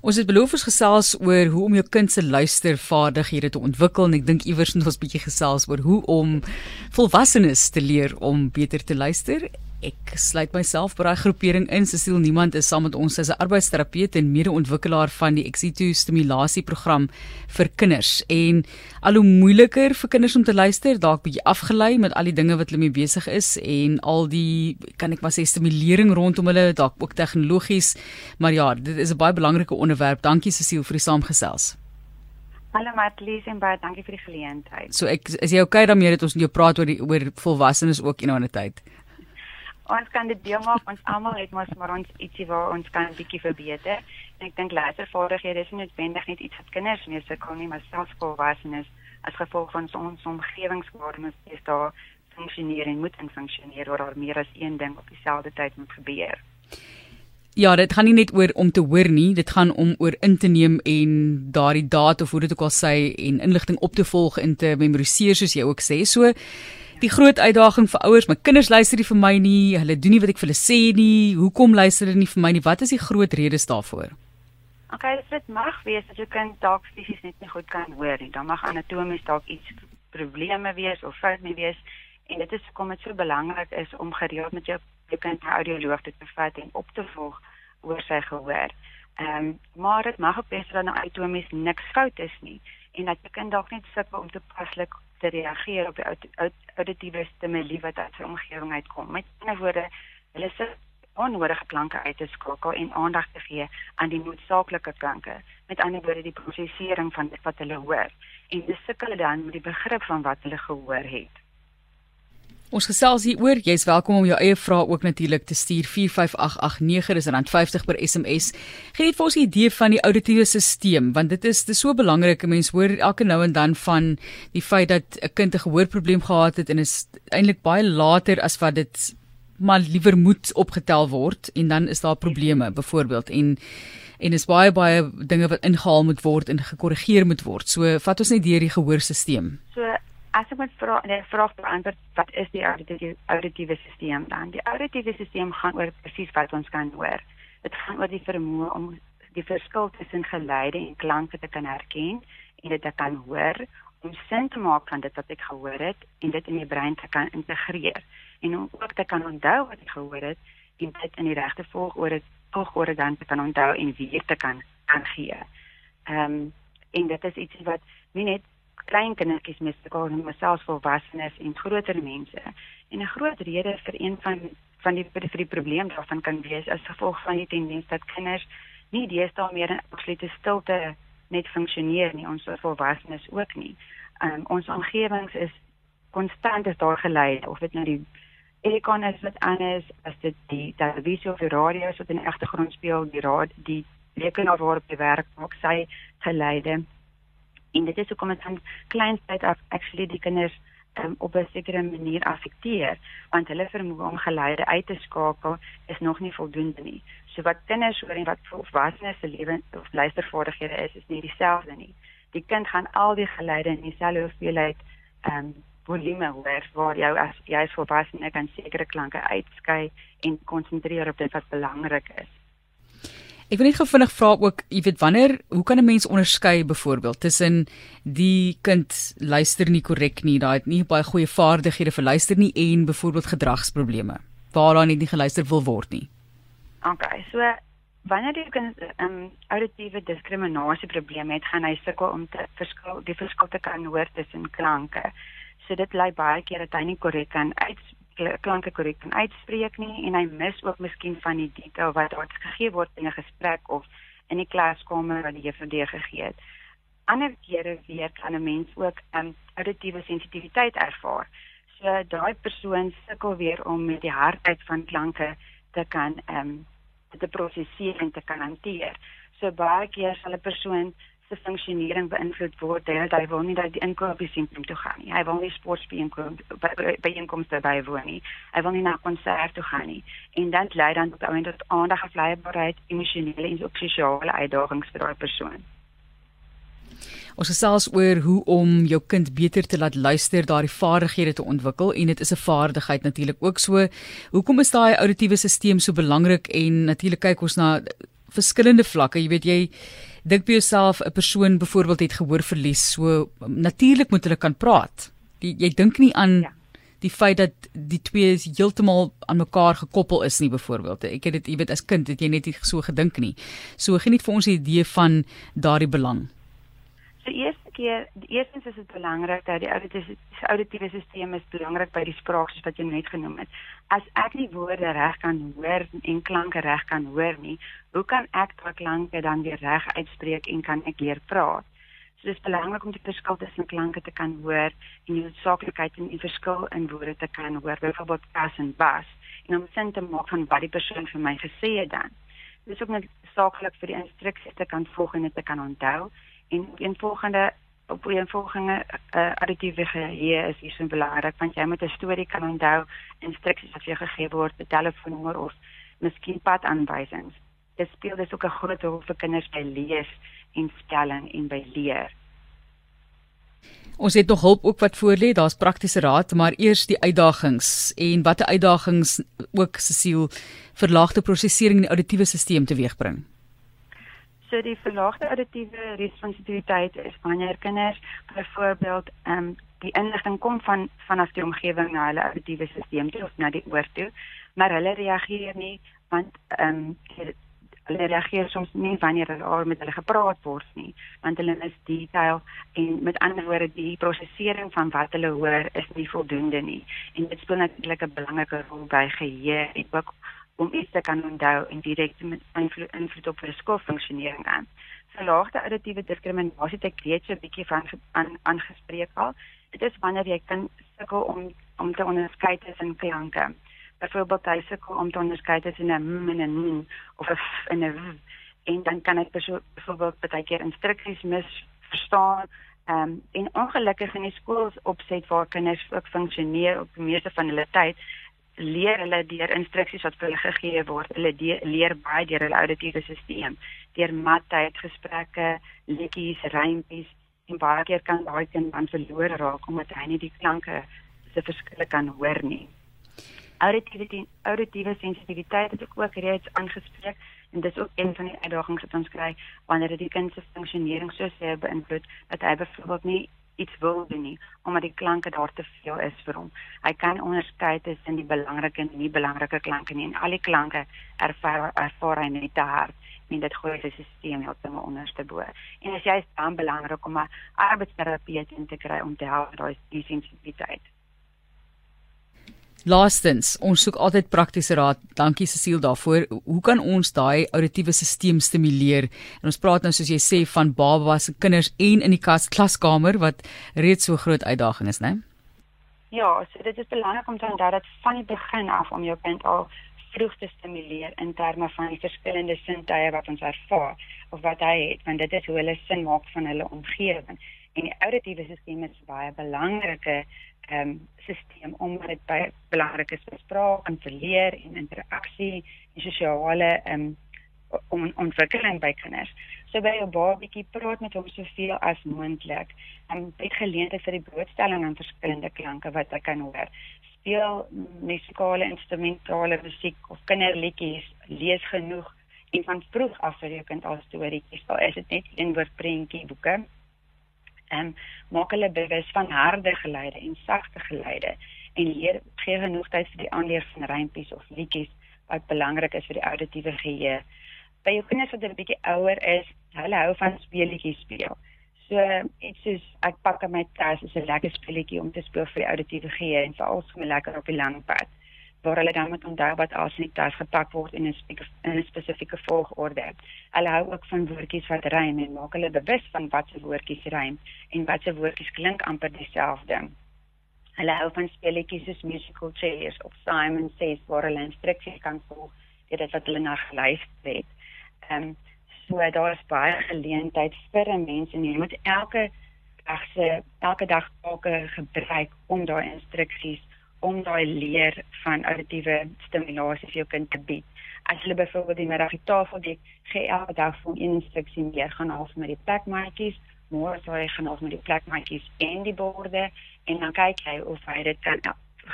Ons het beloof ons gesels oor hoe om jou kind se luistervaardighede te ontwikkel en ek dink iewers moet ons bietjie gesels oor hoe om volwassenes te leer om beter te luister Ek sluit myself by daai groepering in. Cecile Niemand is saam met ons as 'n arbeidsterapeut en mede-ontwikkelaar van die Exitu stimulasieprogram vir kinders. En al hoe moeiliker vir kinders om te luister, dalk bietjie afgelei met al die dinge wat hulle mee besig is en al die kan ek maar sê stimulering rondom hulle, dalk ook tegnologies. Maar ja, dit is 'n baie belangrike onderwerp. Dankie Cecile vir die saamgesels. Hallo Matlies en baie dankie vir die geleentheid. So ek is jy okay daarmee dat ons net jou praat oor die oor volwassenes ook in 'n ander tyd? Ons kan dit deel maak ons almal het mos maar ons ietsie waar ons kan bietjie verbeter. En ek dink luistervaardighede is noodwendig net iets wat kinders mee sukkel nie, maar selfs volwassenes as gevolg van ons omgewingswaardes is daar funksioneer en moet funksioneer oor daar meer as een ding op dieselfde tyd moet gebeur. Ja, dit gaan nie net oor om te hoor nie, dit gaan om oor in te neem en daardie data of hoe dit ook al sê en inligting op te volg en te memoriseer soos jy ook sê. So die groot uitdaging vir ouers, my kinders luister nie vir my nie, hulle doen nie wat ek vir hulle sê nie. Hoekom luister hulle nie vir my nie? Wat is die groot redes daarvoor? OK, dit mag wees dat jou kind dalk fisies net nie goed kan hoor nie. Dan mag anatomies dalk iets probleme wees of fout nie wees. En dit is hoekom dit so belangrik is om gereeld met jou jou kind na audioloog te vat en op te volg oor sy gehoor. Ehm um, maar dit mag ook wees dat nou anatomies niks fout is nie en dat jou kind dalk net sukkel om toepaslik te reageer op die auditiewe stimule wat uit sy omgewing uitkom. Met ander woorde, hulle sit onnodige klanke uit te skakel en aandag te gee aan die noodsaaklike klanke. Met ander woorde, die prosesering van wat hulle hoor en dis sukkel dan met die begrip van wat hulle gehoor het. Ons gesels hier oor, jy's welkom om jou eie vrae ook natuurlik te stuur 45889 dis rand 50 per SMS. Gee net vir ons 'n idee van die auditiewe stelsel want dit is dis so belangrik. Mense hoor elke nou en dan van die feit dat 'n kind 'n gehoorprobleem gehad het en is eintlik baie later as wat dit maar liewer moet opgetel word en dan is daar probleme byvoorbeeld en en is baie baie dinge wat ingehaal moet word en gekorrigeer moet word. So vat ons net deur die gehoorstelsel. So as ek moet vra nee vraag beantwoord wat is die auditiewe auditiewe stelsel dan? Die auditiewe stelsel gaan oor presies wat ons kan hoor. Dit gaan oor die vermoë om die verskil tussen geluide en klanke te kan herken en dit te kan hoor om sin te maak van dit wat ek gehoor het en dit in die brein te kan integreer. En om ook te kan onthou wat ek gehoor het en dit in die regte volgorde volgorde dan te kan onthou en weer te kan kan gee. Ehm um, en dit is iets wat nie net klein kindertjies mee sukkel en myself volwassenes en groter mense. En 'n groot rede vir een van van die vir die probleem daarvan kan wees as gevolg van die tendens dat kinders nie deesdae meer in absolute stilte net funksioneer nie, ons volwassenes ook nie. Um, ons omgewings is konstant is daar gelei of dit nou die aircon is wat anders as dit die televisie of die radio wat in die agtergrond speel, die raad die rekenaar waarop jy werk maak sy geleide en dit is hoekom dit van kleinstyd af actually die kinders um, op 'n sekere manier affekteer want hulle vermoë om geluide uit te skakel is nog nie voldoende nie. So wat kinders hoor en wat volwassenes se lewe of luistervaardighede is is nie dieselfde nie. Die kind gaan al die geluide in dieselfde hoeveelheid ehm um, volume hoor waar jy as jy as volwassene kan sekere klanke uitskei en konsentreer op dit wat belangrik is. Ek wil net gou vinnig vra ook, jy weet wanneer, hoe kan 'n mens onderskei byvoorbeeld tussen die kind luister nie korrek nie, daai het nie baie goeie vaardighede vir luister nie en byvoorbeeld gedragsprobleme waar daar nie geluister wil word nie. OK, so wanneer jy 'n um, auditiewe diskriminasie probleem het, gaan hy sukkel om te verskil die verskil te kan hoor tussen klanke. So dit lei baie keer dat hy nie korrek kan uit klanke korrek kan uitspreek nie en hy mis ook miskien van die detail wat daar gegee word in 'n gesprek of in die klaskamer wat die juffrou gegee het. Ander kere kan 'n mens ook 'n um, auditiewe sensitiwiteit ervaar. So daai persoon sukkel weer om met die hardheid van klanke te kan ehm um, te prosesseer en te kan hanteer. So baie keer sal 'n persoon se funksionering beïnvloed word deur dat hy wil nie dat die inkopies sentrum toe gaan nie. Hy wil nie sportspieënkomste by, by inkomste bywoon nie. Hy wil nie na konsert toe gaan nie. En dan lei dan tot aan tot aandag afleibaarheid, emosionele en sosiale uitdagings vir daai persoon. Ons gesels oor hoe om jou kind beter te laat luister, daardie vaardighede te ontwikkel en dit is 'n vaardigheid natuurlik ook so. Hoekom is daai auditiewe stelsel so belangrik en natuurlik kyk ons na verskillende vlakke. Jy weet jy dink by jouself 'n persoon byvoorbeeld het gehoorverlies, so natuurlik moet hulle kan praat. Die, jy dink nie aan ja. die feit dat die twee heeltemal aan mekaar gekoppel is nie byvoorbeeld. Ek het dit jy weet as kind het jy net nie so gedink nie. So geniet vir ons 'n idee van daardie belang. So eers keer eerstens is dit belangrik dat die auditiewe auditiewe stelsel is belangrik by die spraak soos wat jy net genoem het. As ek nie woorde reg kan hoor en klanke reg kan hoor nie, hoe kan ek daai klanke dan weer reg uitspreek en kan ek leer praat? So dit is belangrik om die verskil tussen klanke te kan hoor en die noodsaaklikheid en die verskil in woorde te kan hoor, byvoorbeeld pas en bas, en om sin te maak van wat die persoon vir my gesê het dan. Dit is ook net saaklik vir die instruksies te kan volg en dit te kan onthou en een volgende op een volgende uh, auditiewe geheue is hier so belangrik want jy moet 'n storie kan onthou, instruksies wat vir jou gegee word, 'n telefoonnommer of miskien padaanwysings. Dit speel dus ook 'n groot rol vir kinders by lees en spelling en by leer. Ons het nog hulp ook wat voor lê, daar's praktiese raad, maar eers die uitdagings en watter uitdagings ook Cecile verlaagde prosesering in die auditiewe stelsel teweegbring. So die verlaagde auditiewe responsitiwiteit is wanneer kinders byvoorbeeld ehm um, die inligting kom van vanaf die omgewing na hulle auditiewe stelsel toe of na die oor toe, maar hulle reageer nie want ehm um, hulle reageer soms nie wanneer hulle met hulle gepraat word nie, want hulle is detail en met ander woorde die prosesering van wat hulle hoor is nie voldoende nie. En dit speel natuurlik 'n belangrike rol by geheue en ook om iets te kan onthou en direk met invloed, invloed op hulle skoolfunksionering aan. Verlaagde auditiewe diskriminasie het ek reeds so 'n bietjie van aan aangespreek al. Dit is wanneer jy kan sukkel om om te onderskei tussen klanke. Byvoorbeeld jy sukkel om te onderskei tussen 'n m en 'n n of 'n 'n w en dan kan ek byvoorbeeld baie keer instruksies mis verstaan. Ehm um, en ongelukkig in die skools opset waar kinders ook funksioneer op die meeste van hulle tyd leer hulle deur instruksies wat vir hulle gegee word. Hulle leer baie deur hulle auditiewe stelsel, deur mattyd gesprekke, liedjies, rympies en baie keer kan daai kind dan verloor raak omdat hy nie die klanke se verskille kan hoor nie. Auditiewe auditiewe sensitiwiteit het ook reeds aangespreek en dis ook een van die uitdagings wat ons kry wanneer dit die kind se funksionering so seer beïnvloed dat hy byvoorbeeld nie iets wil doen nie omdat die klanke daar te veel is vir hom. Hy kan onderskei tussen die belangrike en nie belangrike klanke nie en al die klanke ervaar ervaar hy net te hard en dit gooi sy stelsel heeltemal onderste bo. En as jy is dan belangrik om 'n arbeidsterapeut in te kry om te help daai sensitiwiteit. Laastens, ons soek altyd praktiese raad. Dankie Cecile daarvoor. Hoe kan ons daai auditiewe stelsel stimuleer? En ons praat nou soos jy sê van babas, kinders en in die kas, klaskamer wat reeds so groot uitdaging is, né? Ja, so dit is belangrik om te onthou dat van die begin af om jou kind al vroeg te stimuleer in terme van die verskillende sintuie wat ons ervaar of wat hy het, want dit is hoe hulle sin maak van hulle omgewing. En die auditiewe stelsel is baie belangrike ehm um, stelsel omdat dit baie belangrik is vir spraak en vir leer en interaksie en sosiale ehm um, om ontwikkeling by kinders. So by 'n babatjie praat met hom soveel as moontlik. En um, het geleentheid vir die blootstelling aan verskillende klanke wat hy kan hoor. Speel musikale instrumentale musiek of kinderliedjies, lees genoeg en van vroeg af vir jou kind al storieetjies. Al is dit net een woord prentjie boeke en maak hulle bewus van harde geluide en sagte geluide en leer gee genoeg tyd vir die aanleer van rympies of liedjies wat belangrik is vir die auditiewe geheue. By jou kinders wat 'n bietjie ouer is, hulle hou van speletjies speel. So iets soos ek pak in my tas is 'n lekker speletjie om te speel vir die auditiewe geheue en veral sommer lekker op die lang pad waar hulle dan moet onthou wat as in die tas gepak word in 'n in 'n spesifieke volgorde. Hulle hou ook van woordjies wat rym en maak hulle bewus van wat se woordjies rym en wat se woordjies klink amper dieselfde. Hulle hou van speletjies soos musical chairs of Simon Says waar hulle instruksies kan volg dit wat hulle na geluister het. Ehm um, so daar is baie geleentheid vir 'n mens en jy moet elke dag se elke dag ook gebruik om daai instruksies om daai leer van auditiewe stimulasie vir jou kind te bied. As hulle byvoorbeeld die middag die tafel dek, gee elke dag vir een instruksie meer gaan half met die plekmaatjies, môre sal hy gaan half met die plekmaatjies en die borde en dan kyk hy of hy dit kan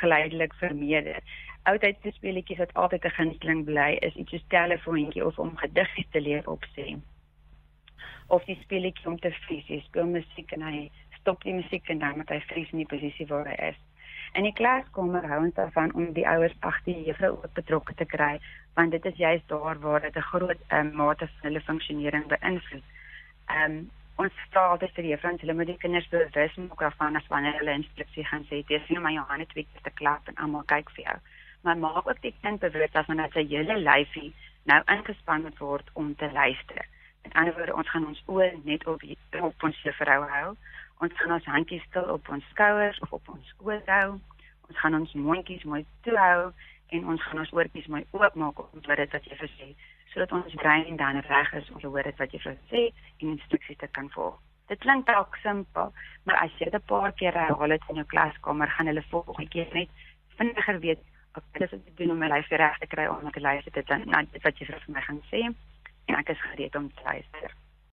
geleidelik vermeerder. Oudheid se speletjies wat altyd 'n gunsteling bly is iets soos telefoontjie of om gediggies te leer opsê. Of die speletjie om te vries, jy speel musiek en hy stop die musiek en dan moet hy vries in die posisie waar hy is. In die klaskamer hou ons daarvan om die ouers agter die juffrou ook betrokke te kry, want dit is juist daar waar dit 'n groot um, mate van hulle funksionering beïnvloed. Ehm um, ons vra altyd vir juffrou hulle moet die kinders bewus maak daarvan as wanneer hulle instruksie gaan sê, jy sien maar jou hande twee keer te klap en almal kyk vir jou maar maak ook die kind bewus dat wanneer sy hele lyfie nou ingespan moet word om te luister. In ander woorde, ons gaan ons oë net op die, op ons juffrou hou. Ons gaan ons handjies stil op ons skouers of op ons skoot hou. Ons gaan ons mondjies mooi toe hou en ons gaan ons oortjies mooi oopmaak om te hoor wat jy sê sodat ons brein dan reg is om te hoor wat jy sê en instruksies te kan volg. Dit klink dalk simpel, maar as jy dit 'n paar keer herhaal het in jou klaskamer, gaan hulle volgende keer net vinniger weet ek dis wat ek doen om my lyf reg te kry om te luister dit dan na dit wat jy vir my gaan sê en ek is gereed om te luister.